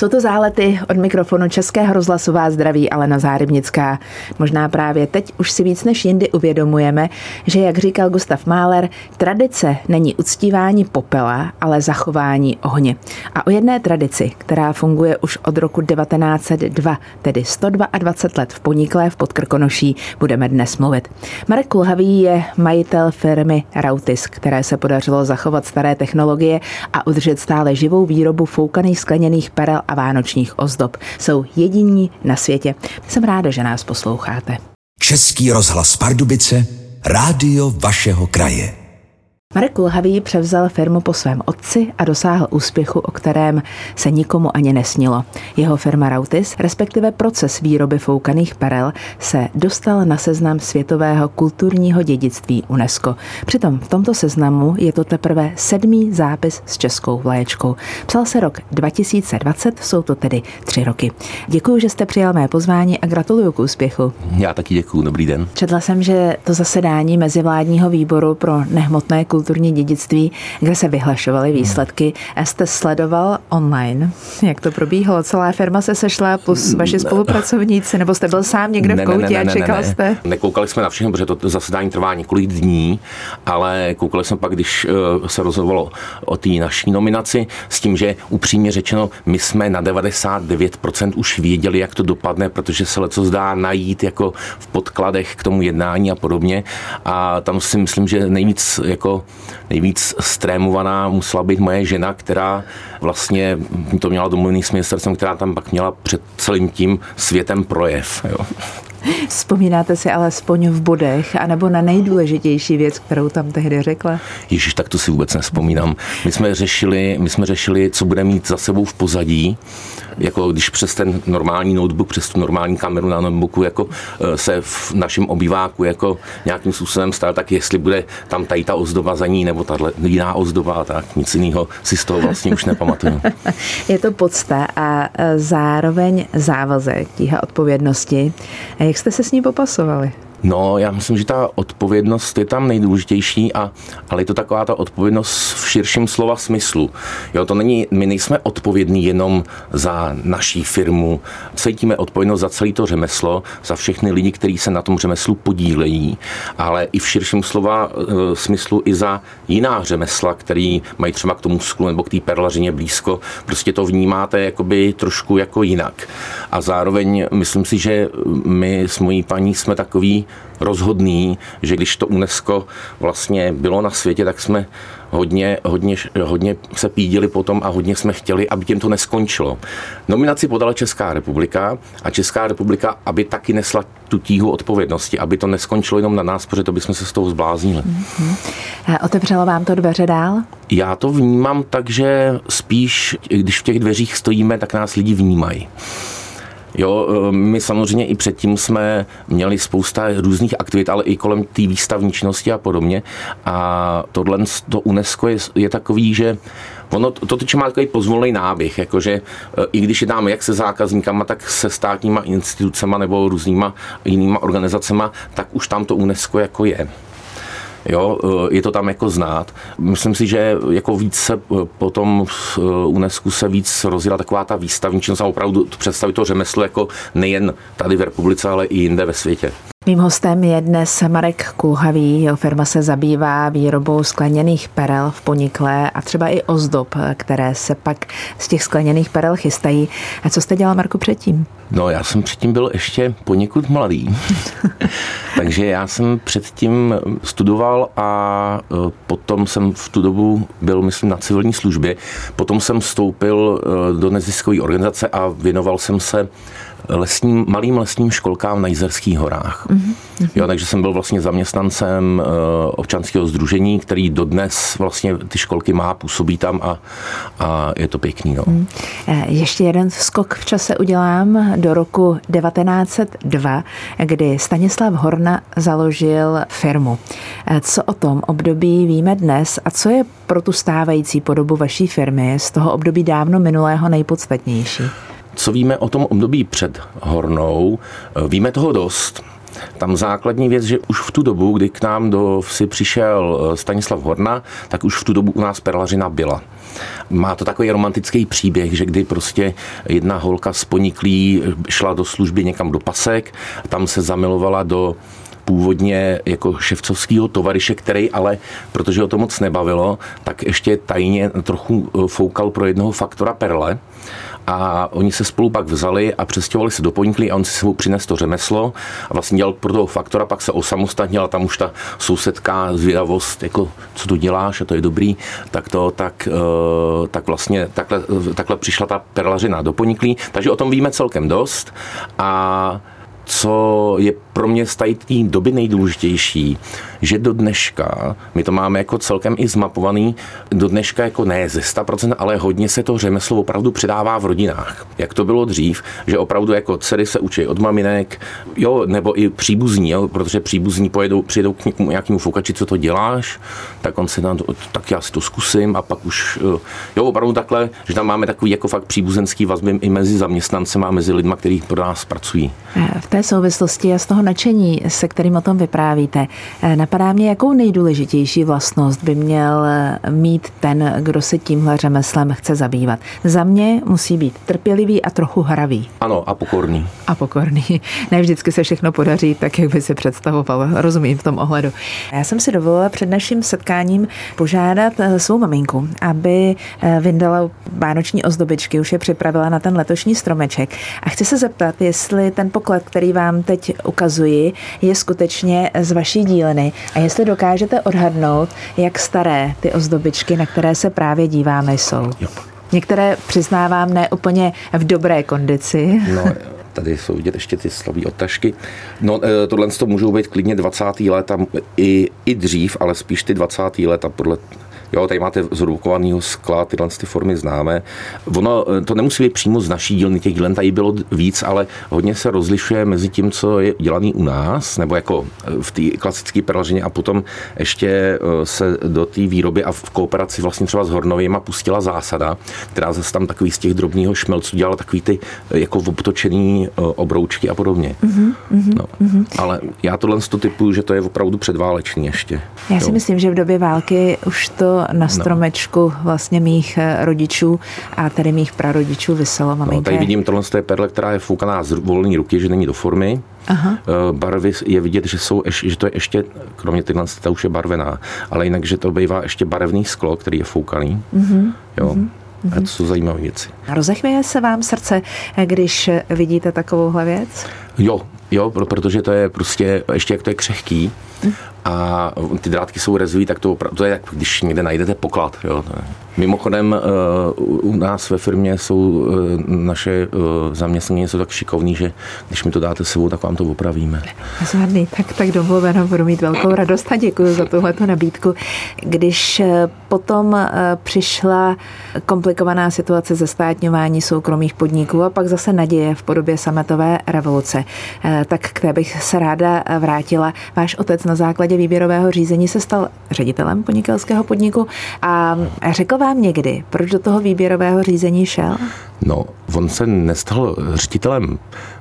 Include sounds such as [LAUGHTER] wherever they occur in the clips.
Jsou to zálety od mikrofonu Českého rozhlasová zdraví Alena Zárybnická. Možná právě teď už si víc než jindy uvědomujeme, že, jak říkal Gustav Mahler, tradice není uctívání popela, ale zachování ohně. A o jedné tradici, která funguje už od roku 1902, tedy 122 let v Poniklé v Podkrkonoší, budeme dnes mluvit. Marek Kulhavý je majitel firmy Rautis, které se podařilo zachovat staré technologie a udržet stále živou výrobu foukaných skleněných perel a vánočních ozdob. Jsou jediní na světě. Jsem ráda, že nás posloucháte. Český rozhlas Pardubice, rádio vašeho kraje. Marek Kulhavý převzal firmu po svém otci a dosáhl úspěchu, o kterém se nikomu ani nesnilo. Jeho firma Rautis, respektive proces výroby foukaných perel, se dostal na seznam světového kulturního dědictví UNESCO. Přitom v tomto seznamu je to teprve sedmý zápis s českou vlaječkou. Psal se rok 2020, jsou to tedy tři roky. Děkuji, že jste přijal mé pozvání a gratuluju k úspěchu. Já taky děkuji, dobrý den. Četla jsem, že to zasedání mezivládního výboru pro nehmotné kultury kulturní dědictví, kde se vyhlašovaly výsledky. A jste sledoval online, jak to probíhalo? Celá firma se sešla plus vaši spolupracovníci, nebo jste byl sám někde v koutě a čekal ne, ne. jste? Nekoukali jsme na všechno, protože to zasedání trvá několik dní, ale koukali jsme pak, když eh, se rozhodovalo o té naší nominaci, s tím, že upřímně řečeno, my jsme na 99% už věděli, jak to dopadne, protože se leco zdá najít jako v podkladech k tomu jednání a podobně. A tam si myslím, že nejvíc jako nejvíc strémovaná musela být moje žena, která vlastně to měla domluvený s ministerstvem, která tam pak měla před celým tím světem projev. Jo. Vzpomínáte si alespoň v bodech, anebo na nejdůležitější věc, kterou tam tehdy řekla? Ježíš, tak to si vůbec nespomínám. My jsme řešili, my jsme řešili, co bude mít za sebou v pozadí, jako když přes ten normální notebook, přes tu normální kameru na notebooku jako eh, se v našem obýváku jako nějakým způsobem stál, tak jestli bude tam tady ta ozdoba za ní, nebo tahle jiná ozdoba, tak nic jiného si z toho vlastně už nepamatuju. [LAUGHS] Je to podsta a eh, zároveň závazek, tíha odpovědnosti. Jak jste se s ní popasovali? No, já myslím, že ta odpovědnost je tam nejdůležitější, a, ale je to taková ta odpovědnost v širším slova smyslu. Jo, to není, my nejsme odpovědní jenom za naší firmu, cítíme odpovědnost za celé to řemeslo, za všechny lidi, kteří se na tom řemeslu podílejí, ale i v širším slova e, smyslu i za jiná řemesla, který mají třeba k tomu sklu nebo k té perlařině blízko. Prostě to vnímáte jakoby trošku jako jinak. A zároveň myslím si, že my s mojí paní jsme takový rozhodný, že když to UNESCO vlastně bylo na světě, tak jsme hodně, hodně, hodně se pídili potom a hodně jsme chtěli, aby tím to neskončilo. Nominaci podala Česká republika a Česká republika, aby taky nesla tu tíhu odpovědnosti, aby to neskončilo jenom na nás, protože to bychom se z toho zbláznili. Mm-hmm. Otevřelo vám to dveře dál? Já to vnímám tak, že spíš, když v těch dveřích stojíme, tak nás lidi vnímají. Jo, eh, my samozřejmě i předtím jsme měli spousta různých aktivit, ale i kolem té výstavní činnosti a podobně. A tohle to UNESCO je, je takový, že Ono to teď má takový pozvolný náběh, jakože eh, i když jednáme jak se zákazníkama, tak se státníma institucema nebo různýma jinýma organizacema, tak už tam to UNESCO jako je. Jo, eh, je to tam jako znát. Myslím si, že jako víc se eh, potom v eh, UNESCO se víc rozjela taková ta výstavní činnost a opravdu představit to řemeslo jako nejen tady v republice, ale i jinde ve světě. Mým hostem je dnes Marek Kulhavý. Jeho firma se zabývá výrobou skleněných perel v Poniklé a třeba i ozdob, které se pak z těch skleněných perel chystají. A co jste dělal, Marku, předtím? No, já jsem předtím byl ještě poněkud mladý. [LAUGHS] Takže já jsem předtím studoval a e, potom jsem v tu dobu byl, myslím, na civilní službě. Potom jsem vstoupil e, do neziskové organizace a věnoval jsem se lesním, malým lesním školkám na Jizerských horách. Mm-hmm. Jo, takže jsem byl vlastně zaměstnancem uh, občanského združení, který dodnes vlastně ty školky má, působí tam a, a je to pěkný. No. Mm. Ještě jeden skok v čase udělám do roku 1902, kdy Stanislav Horna založil firmu. Eh, co o tom období víme dnes a co je pro tu stávající podobu vaší firmy z toho období dávno minulého nejpodstatnější? Co víme o tom období před Hornou, víme toho dost. Tam základní věc, že už v tu dobu, kdy k nám do vsi přišel Stanislav Horna, tak už v tu dobu u nás perlařina byla. Má to takový romantický příběh, že kdy prostě jedna holka z Poniklí šla do služby někam do Pasek, tam se zamilovala do původně jako ševcovského tovariše, který ale, protože ho to moc nebavilo, tak ještě tajně trochu eh, foukal pro jednoho faktora Perle a oni se spolu pak vzali a přestěhovali se do Poníklí a on si sebou přinesl to řemeslo a vlastně dělal pro toho faktora, pak se osamostatnil a tam už ta sousedká zvědavost, jako co tu děláš a to je dobrý, tak to, tak, eh, tak vlastně takhle, takhle přišla ta perlařina do Poníklí, takže o tom víme celkem dost. A co je pro mě z té doby nejdůležitější, že do dneška, my to máme jako celkem i zmapovaný, do dneška jako ne ze 100%, ale hodně se to řemeslo opravdu předává v rodinách. Jak to bylo dřív, že opravdu jako dcery se učí od maminek, jo, nebo i příbuzní, jo, protože příbuzní pojedou, přijedou k nějakému foukači, co to děláš, tak on se na to, tak já si to zkusím a pak už, eh, jo, opravdu takhle, že tam máme takový jako fakt příbuzenský vazby i mezi zaměstnancemi a mezi lidmi, kteří pro nás pracují. V té souvislosti a z toho nadšení, se kterým o tom vyprávíte, eh, napadá mě, jakou nejdůležitější vlastnost by měl eh, mít ten, kdo se tímhle řemeslem chce zabývat. Za mě musí být trpělivý a trochu hravý. Ano, a pokorný. A pokorný. Ne vždycky se všechno podaří tak, jak by si představoval. Rozumím v tom ohledu. Já jsem si dovolila před naším setkáním požádat eh, svou maminku, aby vyndala vánoční ozdobičky, už je připravila na ten letošní stromeček. A chci se zeptat, jestli ten poklad, který vám teď ukazuji, je skutečně z vaší dílny a jestli dokážete odhadnout, jak staré ty ozdobičky, na které se právě díváme, jsou. Jo. Některé přiznávám ne úplně v dobré kondici. No, tady jsou vidět ještě ty slabé otažky. No, eh, tohle to můžou být klidně 20. let i, i dřív, ale spíš ty 20. let a podle Jo, tady máte zrukovaného skla, tyhle ty formy známe. Ono eh, to nemusí být přímo z naší dílny, těch dílen tady bylo víc, ale hodně se rozlišuje mezi tím, co je dělaný u nás, nebo jako eh, v té klasické perlažině a potom ještě eh, se do té výroby a v kooperaci vlastně třeba s Hornovýma pustila zásada, která zase tam takový z těch drobného šmelců dělala takový ty jako obtočený obroučky a podobně. Mm-hmm, no. mm-hmm. Ale já tohle z typu, že to je opravdu předválečný ještě. Já si jo. myslím, že v době války už to na stromečku no. vlastně mých eh, rodičů a tedy mých prarodičů vyselo maminka. No, tady vidím tohle z té perle, která je foukaná z volné ruky, že není do formy. Aha. Eh, barvy je vidět, že, jsou, že to je ještě, kromě tyhle, ta už je barvená, ale jinak, že to bývá ještě barevný sklo, který je foukaný. Mm-hmm. Jo. Mm-hmm. A to jsou zajímavé věci. Rozechvěje se vám srdce, když vidíte takovouhle věc? Jo, jo, protože to je prostě, ještě jak to je křehký, a ty drátky jsou rezový, tak to, to je jak když někde najdete poklad. Jo. Mimochodem eh, u nás ve firmě jsou eh, naše eh, zaměstnaní jsou tak šikovní, že když mi to dáte sebou, tak vám to opravíme. Zvadný, tak, tak domluveno, budu mít velkou radost a děkuji za tuhleto nabídku. Když potom přišla komplikovaná situace ze státňování soukromých podniků a pak zase naděje v podobě sametové revoluce, tak k té bych se ráda vrátila. Váš otec na základě výběrového řízení se stal ředitelem podnikatelského podniku a řekl vám někdy, proč do toho výběrového řízení šel? No, on se nestal ředitelem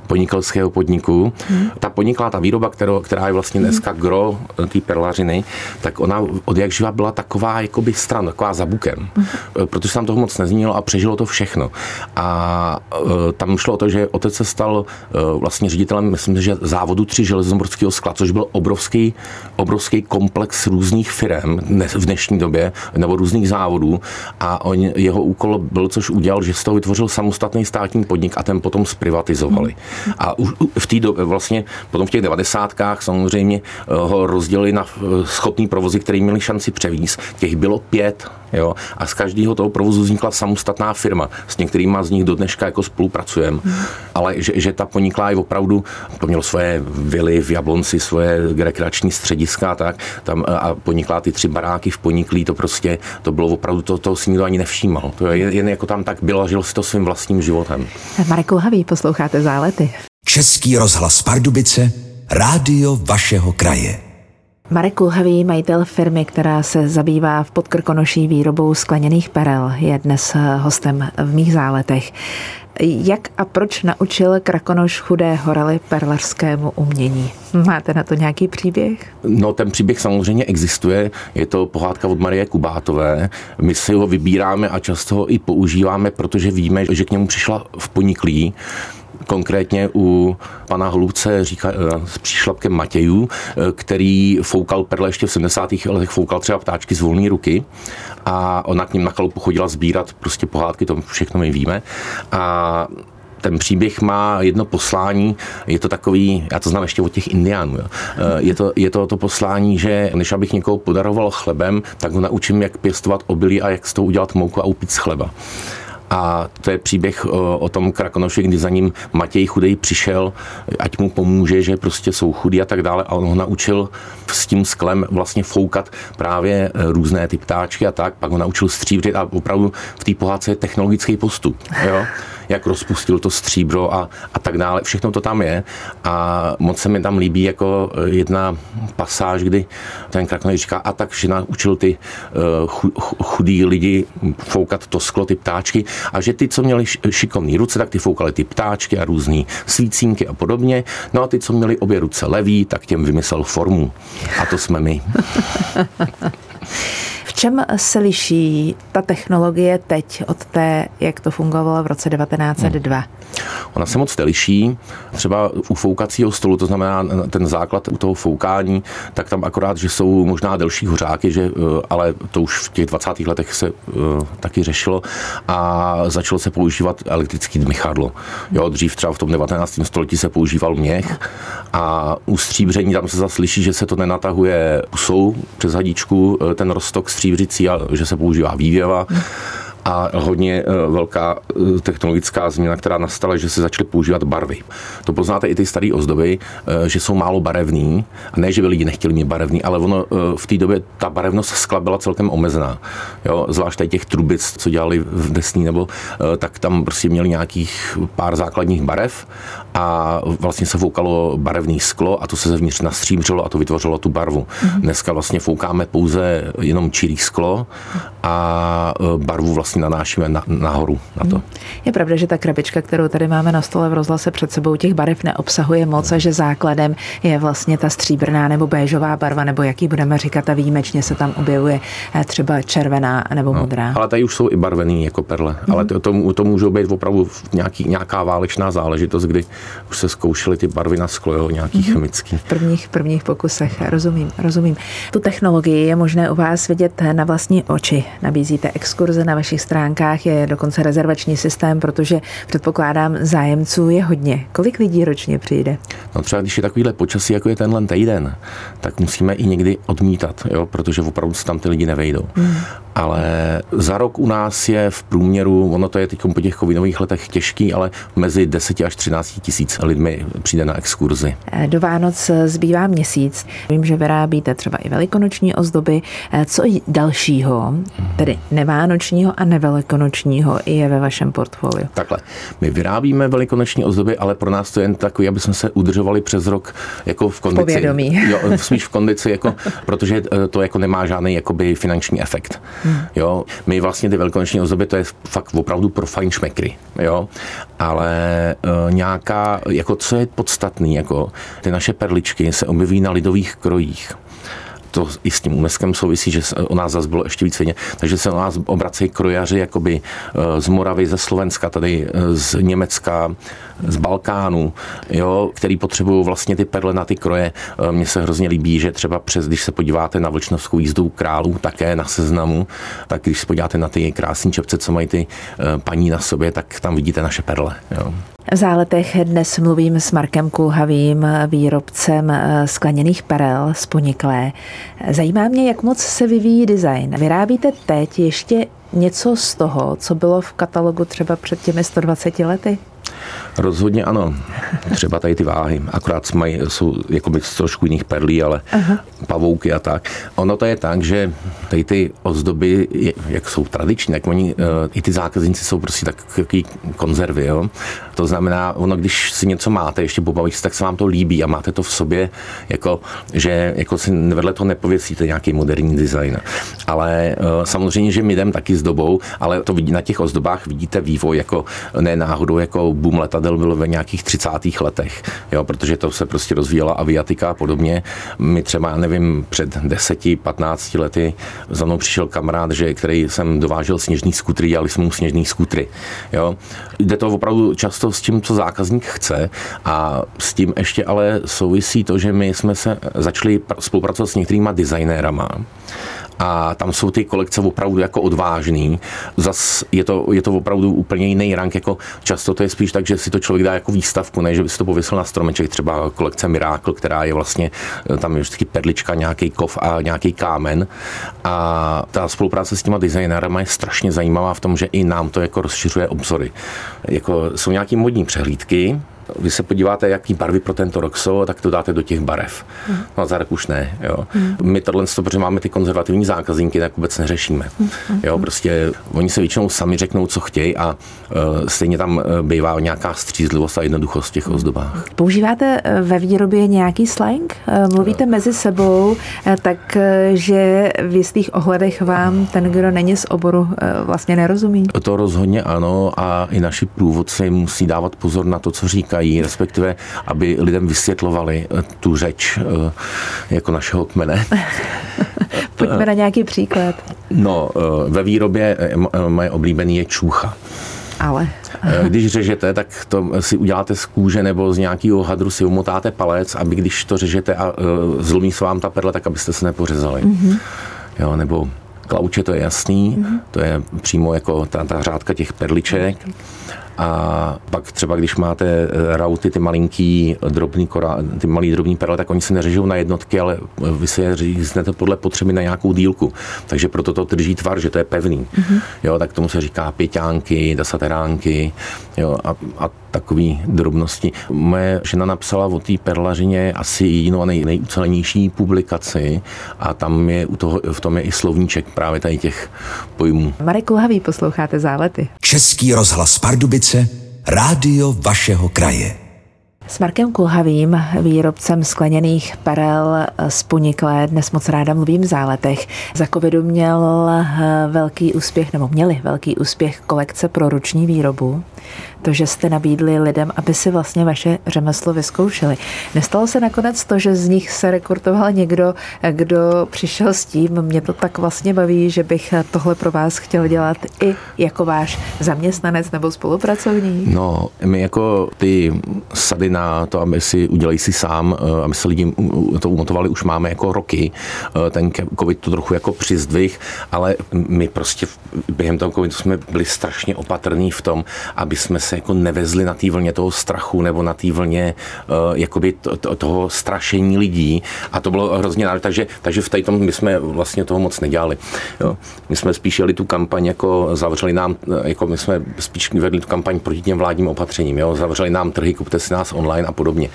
podnikatelského podniku. Hmm. Ta podniklá, ta výroba, kterou, která je vlastně dneska gro té perlařiny, tak ona od jak živa byla taková jakoby stran, taková za bukem. Hmm. Protože tam toho moc nezmínilo a přežilo to všechno. A uh, tam šlo o to, že otec se stal uh, vlastně ředitelem, myslím, že závodu tři železnoborského skla, což byl obrovský, obrovský komplex různých firm v dnešní době, nebo různých závodů. A on, jeho úkol byl, což udělal, že z toho vytvořil samostatný státní podnik a ten potom zprivatizovali. Hmm. A už v té době, vlastně potom v těch devadesátkách samozřejmě eh, ho rozdělili na eh, schopný provozy, který měli šanci převíz. Těch bylo pět. Jo? A z každého toho provozu vznikla samostatná firma. S některými z nich do dneška jako spolupracujeme. Hmm. Ale že, že ta poniklá je opravdu, to mělo svoje vily v Jablonci, svoje rekreační střediska a tak, tam a poniklá ty tři baráky v poniklí, to prostě, to bylo opravdu, to, to si nikdo ani nevšímal. To je jen jako tam tak bylo a žil si to svým vlastním životem. Marek Lhavý, posloucháte Zálety. Český rozhlas Pardubice, rádio vašeho kraje. Marek Kulhavý, majitel firmy, která se zabývá v Podkrkonoší výrobou skleněných perel, je dnes hostem v mých záletech. Jak a proč naučil Krakonoš chudé horely perlařskému umění? Máte na to nějaký příběh? No, ten příběh samozřejmě existuje. Je to pohádka od Marie Kubátové. My si ho vybíráme a často ho i používáme, protože víme, že k němu přišla v poniklí konkrétně u pana Hluce říká, eh, s příšlapkem Matějů, eh, který foukal perle ještě v 70. letech, foukal třeba ptáčky z volné ruky a ona k ním na chalupu chodila sbírat prostě pohádky, to všechno my víme. A ten příběh má jedno poslání, je to takový, já to znám ještě od těch indiánů, jo. Eh, je, to, je to to poslání, že než abych někoho podaroval chlebem, tak ho naučím, jak pěstovat obilí a jak z toho udělat mouku a upít z chleba. A to je příběh o, o tom Krakonoši, kdy za ním Matěj chudej přišel, ať mu pomůže, že prostě jsou chudí a tak dále. A on ho naučil s tím sklem vlastně foukat právě e, různé ty ptáčky a tak. Pak ho naučil stříbřit a opravdu v té pohádce je technologický postup. Jo? Jak rozpustil to stříbro a, a tak dále. Všechno to tam je a moc se mi tam líbí jako eh, jedna pasáž, kdy ten Krakonej říká, a tak žena učil ty uh, chudí lidi foukat to sklo, ty ptáčky a že ty, co měli šikovné ruce, tak ty foukali ty ptáčky a různý svícínky a podobně. No a ty, co měli obě ruce levý, tak těm vymyslel formu. A to jsme my. [LAUGHS] čem se liší ta technologie teď od té, jak to fungovalo v roce 1902? Hmm. Ona se moc neliší. Třeba u foukacího stolu, to znamená ten základ u toho foukání, tak tam akorát, že jsou možná delší hořáky, že, eh, ale to už v těch 20. letech se uh, taky řešilo a začalo se používat elektrický dmychadlo. Jo, dřív třeba v tom 19. století se používal měch a u stříbření tam se zase slyší, že se to nenatahuje pusou přes hadičku, eh, ten roztok stříbřicí a že se používá vývěva a hodně eh, velká eh, technologická změna, která nastala, že se začaly používat barvy. To poznáte i ty staré ozdoby, eh, že jsou málo barevný. A ne, že by lidi nechtěli mít barevný, ale ono v té době ta barevnost skla byla celkem omezená. Jo, zvlášť těch trubic, co dělali v Desní, nebo tak tam prostě měli nějakých pár základních barev a vlastně se foukalo barevné sklo a to se zevnitř nastřímřilo a to vytvořilo tu barvu. Mm-hmm. Dneska vlastně foukáme pouze jenom čirý sklo a barvu vlastně nanášíme na, nahoru na to. Hmm. Je pravda, že ta krabička, kterou tady máme na stole v rozhlase před sebou, těch barev neobsahuje moc a že základem je vlastně ta stříbrná nebo béžová barva, nebo jaký budeme říkat a výjimečně se tam objevuje eh, třeba červená nebo no, modrá. Ale tady už jsou i barvený jako perle, hmm. ale to, to, to můžou být opravdu nějaký, nějaká válečná záležitost, kdy už se zkoušely ty barvy na sklo, jo, nějaký hmm. chemický. V prvních, prvních pokusech, rozumím, rozumím. Tu technologii je možné u vás vidět na vlastní oči. Nabízíte exkurze na vašich stránkách je dokonce rezervační systém, protože předpokládám, zájemců je hodně. Kolik lidí ročně přijde? No třeba když je takovýhle počasí, jako je tenhle týden, tak musíme i někdy odmítat, jo, protože opravdu se tam ty lidi nevejdou. Hmm ale za rok u nás je v průměru, ono to je teď po těch covidových letech těžký, ale mezi 10 až 13 tisíc lidmi přijde na exkurzi. Do Vánoc zbývá měsíc. Vím, že vyrábíte třeba i velikonoční ozdoby. Co dalšího, tedy nevánočního a nevelikonočního, je ve vašem portfoliu? Takhle. My vyrábíme velikonoční ozdoby, ale pro nás to je jen takový, aby jsme se udržovali přes rok jako v kondici. Povědomí. Jo, spíš v kondici, jako, protože to jako nemá žádný jakoby finanční efekt. Jo, my vlastně ty velikonoční ozdoby, to je fakt opravdu pro fajn šmekry, jo, ale e, nějaká, jako co je podstatný, jako ty naše perličky se objeví na lidových krojích to i s tím UNESCO souvisí, že o nás zase bylo ještě více. Takže se o nás obracejí krojaři jakoby e, z Moravy, ze Slovenska, tady e, z Německa, z Balkánu, jo, který potřebují vlastně ty perle na ty kroje. E, mně se hrozně líbí, že třeba přes, když se podíváte na vlčnovskou jízdu králů, také na seznamu, tak když se podíváte na ty krásné čepce, co mají ty paní na sobě, tak tam vidíte naše perle. Jo. V záletech dnes mluvím s Markem Kulhavým, výrobcem eh, skleněných perel z Poniklé. Zajímá mě, jak moc se vyvíjí design. Vyrábíte teď ještě něco z toho, co bylo v katalogu třeba před těmi 120 lety? Rozhodně ano. Třeba tady ty váhy. Akorát mají, jsou jakoby z trošku jiných perlí, ale Aha. pavouky a tak. Ono to je tak, že tady ty ozdoby, jak jsou tradiční, tak oni, eh, i ty zákazníci jsou prostě takový konzervy. Jo? To znamená, ono, když si něco máte ještě po tak se vám to líbí a máte to v sobě, jako, že jako si vedle toho nepověsíte nějaký moderní design. Ale uh, samozřejmě, že my jdem taky s dobou, ale to vidí na těch ozdobách vidíte vývoj, jako ne náhodou, jako boom letadel bylo ve nějakých 30. letech, jo, protože to se prostě rozvíjela aviatika a podobně. My třeba, nevím, před 10-15 lety za mnou přišel kamarád, že, který jsem dovážel sněžný skutry, dělali jsme mu sněžný skutry. Jo. Jde to opravdu často s tím, co zákazník chce a s tím ještě ale souvisí to, že my jsme se začali spolupracovat s některýma designérama a tam jsou ty kolekce opravdu jako odvážný. Zas je to, je to opravdu úplně jiný rank, jako často to je spíš tak, že si to člověk dá jako výstavku, ne, že by si to pověsil na stromeček, třeba kolekce Miracle, která je vlastně, tam je vždycky perlička, nějaký kov a nějaký kámen a ta spolupráce s těma designérama je strašně zajímavá v tom, že i nám to jako rozšiřuje obzory. Jako jsou nějaký modní přehlídky, vy se podíváte, jaký barvy pro tento rok jsou, tak to dáte do těch barev. Mm. No za rok už ne. Jo. Mm. My tohle, protože máme ty konzervativní zákazníky, tak vůbec neřešíme. Mm. Jo, prostě oni se většinou sami řeknou, co chtějí a uh, stejně tam uh, bývá nějaká střízlivost a jednoduchost v těch ozdobách. Používáte e, ve výrobě nějaký slang? Mluvíte mezi sebou, tak že v jistých ohledech vám ten, kdo není z oboru, vlastně nerozumí? To rozhodně ano a i naši průvodci musí dávat pozor na to, co říkají říkají, respektive aby lidem vysvětlovali eh, tu řeč eh, jako našeho kmene. [LAUGHS] Pojďme na nějaký příklad. No, eh, ve výrobě moje oblíbený je čůcha. Ale. Když řežete, tak to si uděláte z kůže nebo z nějakého hadru si umotáte palec, aby když to řežete a zlomí se vám ta perla, tak abyste se nepořezali. Mm-hmm. Jo, nebo klauče, to je jasný, mm-hmm. to je přímo jako ta, ta řádka těch perliček. Okay. A pak třeba, když máte eh, rauty, ty malinký drobný kora, ty malý drobný perle, tak oni se neřežou na jednotky, ale vy se je říznete podle potřeby na nějakou dílku. Takže proto to drží tvar, že to je pevný. Mm-hmm. Jo, tak tomu se říká pěťánky, desateránky jo, a, a takový drobnosti. Moje žena napsala o té perlařině asi jinou a nej, nejucelenější publikaci a tam je u toho, v tom je i slovníček právě tady těch pojmů. Marek Kulhavý, posloucháte Zálety. Český rozhlas Pardubice, rádio vašeho kraje. S Markem Kulhavým, výrobcem skleněných perel z Puniklé, dnes moc ráda mluvím v záletech. Za covidu měl velký úspěch, nebo měli velký úspěch kolekce pro ruční výrobu to, že jste nabídli lidem, aby si vlastně vaše řemeslo vyzkoušeli. Nestalo se nakonec to, že z nich se rekrutoval někdo, kdo přišel s tím, mě to tak vlastně baví, že bych tohle pro vás chtěl dělat i jako váš zaměstnanec nebo spolupracovník? No, my jako ty sady na to, aby si udělali si sám, eh, aby se lidi to umotovali, už máme jako roky. Eh, ten covid to trochu jako přizdvih, ale my prostě během toho covidu jsme byli strašně opatrní v tom, aby jsme se jako nevezli na té vlně toho strachu nebo na té vlně uh, jakoby to, to, toho strašení lidí a to bylo hrozně náročné, takže, takže v tom my jsme vlastně toho moc nedělali. Jo. My jsme spíš jeli tu kampaň jako zavřeli nám, eh, jako my jsme spíš vedli tu kampaň proti těm vládním opatřením, jo. zavřeli nám trhy, kupte si nás online a podobně.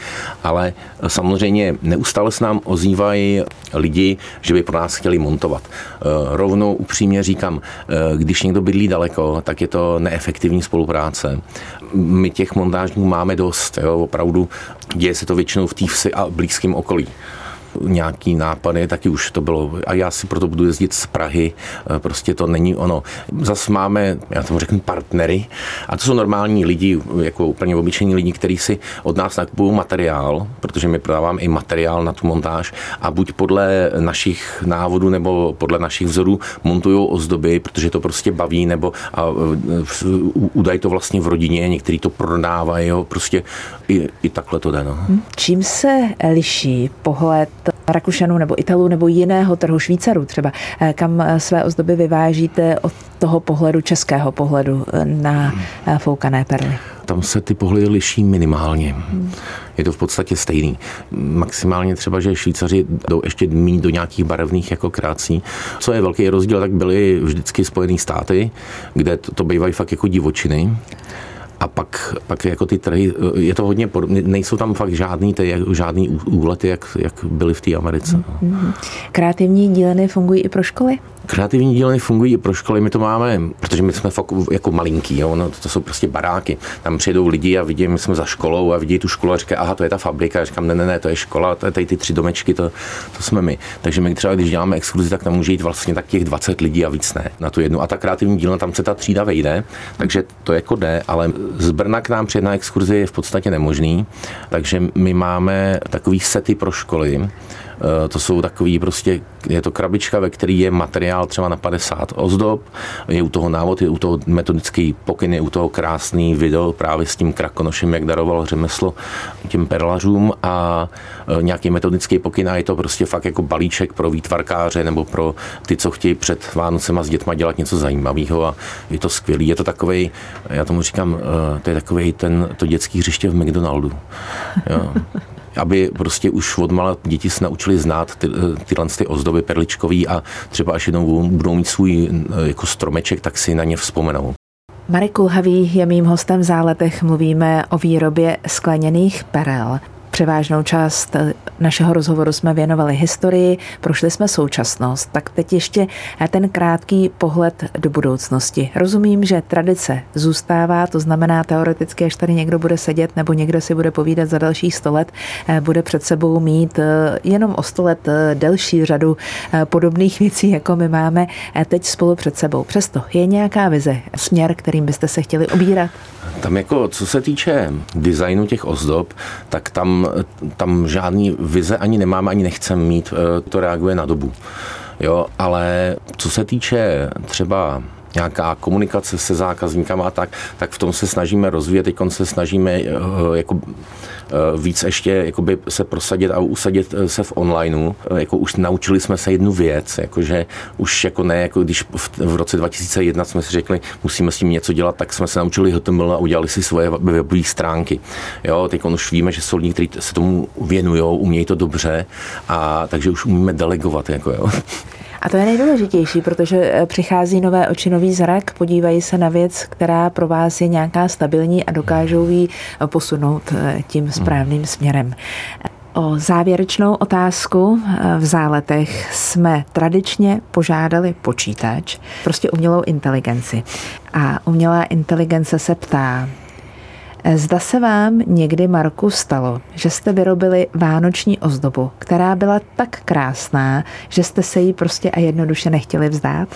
Ale samozřejmě neustále se nám ozývají lidi, že by pro nás chtěli montovat. Uh, rovnou upřímně říkám, uh, když někdo bydlí daleko, tak je to neefektivní spolupráce my těch montážních máme dost, jo, opravdu děje se to většinou v té vsi a blízkém okolí nějaký nápady, taky už to bylo. A já si proto budu jezdit z Prahy, eh, prostě to není ono. Zas máme, já tomu řeknu, partnery, a to jsou normální lidi, jako úplně obyčejní lidi, kteří si od nás nakupují materiál, protože my prodáváme i materiál na tu montáž a buď podle našich návodů nebo podle našich vzorů montují ozdoby, protože to prostě baví, nebo a, eh, udají to vlastně v rodině, někteří to prodávají, jo, prostě i, i takhle to jde. No. Čím se liší pohled Rakušanů nebo Italů nebo jiného trhu, Švýcarů třeba, eh, kam eh, své ozdoby vyvážíte od toho pohledu, českého pohledu eh, na foukané perly? Tam se ty pohledy liší minimálně. Hmm. Je to v podstatě stejný. Maximálně třeba, že Švýcaři jdou ještě mít do nějakých barevných jako krácí. Co je velký rozdíl, tak byly vždycky Spojené státy, kde to, to bývají fakt jako divočiny a pak, pak jako ty trhy, je to hodně podobné, nejsou tam fakt žádný, ty, žádný úlety, jak, jak byly v té Americe. Mm-hmm. Kreativní dílny fungují i pro školy? Kreativní dílny fungují i pro školy, my to máme, protože my jsme fakt jako malinký, jo, no, to jsou prostě baráky. Tam přijedou lidi a vidí, my jsme za školou a vidí tu školu a říkají, aha, to je ta fabrika. A říkám, ne, ne, ne, to je škola, to je tady ty tři domečky, to, to jsme my. Takže my třeba, když děláme exkurzi, tak tam může jít vlastně tak těch 20 lidí a víc ne na tu jednu. A ta kreativní dílna, tam se ta třída vejde, takže to jako jde, ale z Brna k nám přijet na exkurzi je v podstatě nemožný, takže my máme takový sety pro školy, to jsou takový prostě, je to krabička, ve který je materiál třeba na 50 ozdob, je u toho návod, je u toho metodický pokyn, je u toho krásný video právě s tím krakonošem, jak daroval řemeslo těm perlařům a eh, nějaký metodický pokyn a je to prostě fakt jako balíček pro výtvarkáře nebo pro ty, co chtějí před Vánocema s dětma dělat něco zajímavého a je to skvělý. Je to takový, já tomu říkám, eh, to je takový ten, to dětský hřiště v McDonaldu. Jo [LAUGHS] aby prostě už od mala děti se naučili znát ty, tyhle ty ozdoby perličkový a třeba až jednou budou mít svůj eh, jako stromeček, tak si na ně vzpomenou. Marek Kulhavý je mým hostem v záletech. Mluvíme o výrobě skleněných perel. Převážnou část eh, našeho rozhovoru jsme věnovali historii, prošli jsme současnost, tak teď ještě eh, ten krátký pohled do budoucnosti. Rozumím, že tradice zůstává, to znamená teoreticky, až tady někdo bude sedět nebo někdo si bude povídat za dalších sto let, eh, bude před sebou mít jenom o sto let delší řadu podobných věcí, jako my máme teď spolu před sebou. Přesto je nějaká vize, směr, kterým byste se chtěli obírat? Tam jako, co se týče designu těch ozdob, tak tam, tam žádný vize ani nemáme, ani nechcem mít, eh, to reaguje na dobu. Jo, ale co se týče třeba nějaká komunikace se zákazníkama a tak, tak v tom se snažíme rozvíjet, teď se snažíme eh, jako eh, víc ještě jakoby se prosadit a usadit se v onlineu. Jako už naučili jsme se jednu věc, jakože už jako ne, jako když v, v roce 2001 jsme si řekli, musíme s tím něco dělat, tak jsme se naučili HTML a udělali si svoje webové stránky. Jo, teď už víme, že jsou lidi, kteří se tomu věnují, umějí to dobře, a takže už umíme delegovat. Jako, jo. A to je nejdůležitější, protože eh, přichází nové oči, nový zrak, podívají se na věc, která pro vás je nějaká stabilní a dokážou ji eh, posunout eh, tím správným směrem. O závěrečnou otázku v záletech jsme tradičně požádali počítač, prostě umělou inteligenci. A umělá inteligence se ptá, Zda se vám někdy, Marku, stalo, že jste vyrobili vánoční ozdobu, která byla tak krásná, že jste se jí prostě a jednoduše nechtěli vzdát?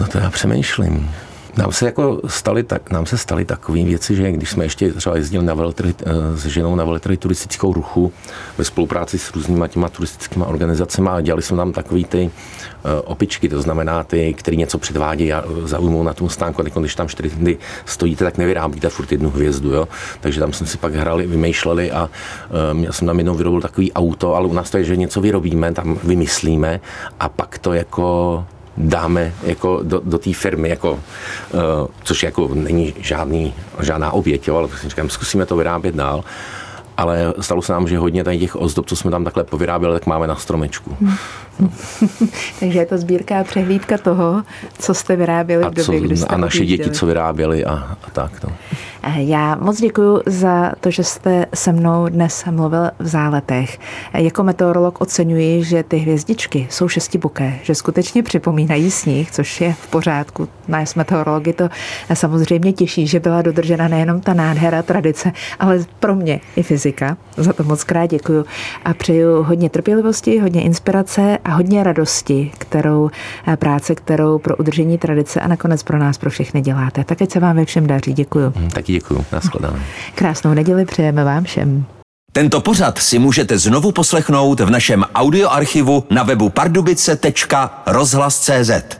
No to já přemýšlím. Nám se jako stali, tak, nám se staly takové věci, že když jsme ještě třeba jezdili na veletrhy, eh, s ženou na veletrhy turistického ruchu ve spolupráci s různýma těma turistickými organizacemi a dělali jsme tam takový ty eh, opičky, to znamená ty, který něco předvádí a zaujmou na tom stánku, a když tam čtyři dny stojíte, tak nevyrábíte furt jednu hvězdu, jo? takže tam jsme si pak hrali, vymýšleli a um, já jsem tam jednou vyrobil takový auto, ale u nás to je, že něco vyrobíme, tam vymyslíme a pak to jako dáme jako do, do té firmy, jako, uh, což jako není žádný, žádná oběť, jo, ale prostě říkám, zkusíme to vyrábět dál ale stalo se nám, že hodně tady těch ozdob, co jsme tam takhle povyráběli, tak máme na stromečku. Hmm. [LAUGHS] Takže je to sbírka a přehlídka toho, co jste vyráběli v době, kdy jste A naše děti, co vyráběli a, a tak. No. Eh, já moc děkuji za to, že jste se mnou dnes mluvil v záletech. Eh, jako meteorolog oceňuji, že ty hvězdičky jsou šestiboké, že skutečně připomínají sníh, což je v pořádku. Nás meteorology to samozřejmě těší, že byla dodržena nejenom ta nádhera tradice, ale pro mě i fyzika. Za to moc krát děkuji a přeju hodně trpělivosti, hodně inspirace a hodně radosti, kterou eh, práce, kterou pro udržení tradice a nakonec pro nás, pro všechny děláte. Tak ať se vám ve všem daří. Děkuji. Hmm, taky děkuji. Naschledanou. Krásnou neděli přejeme vám všem. Tento pořad si můžete znovu poslechnout v našem audioarchivu na webu pardubice.rozhlas.cz.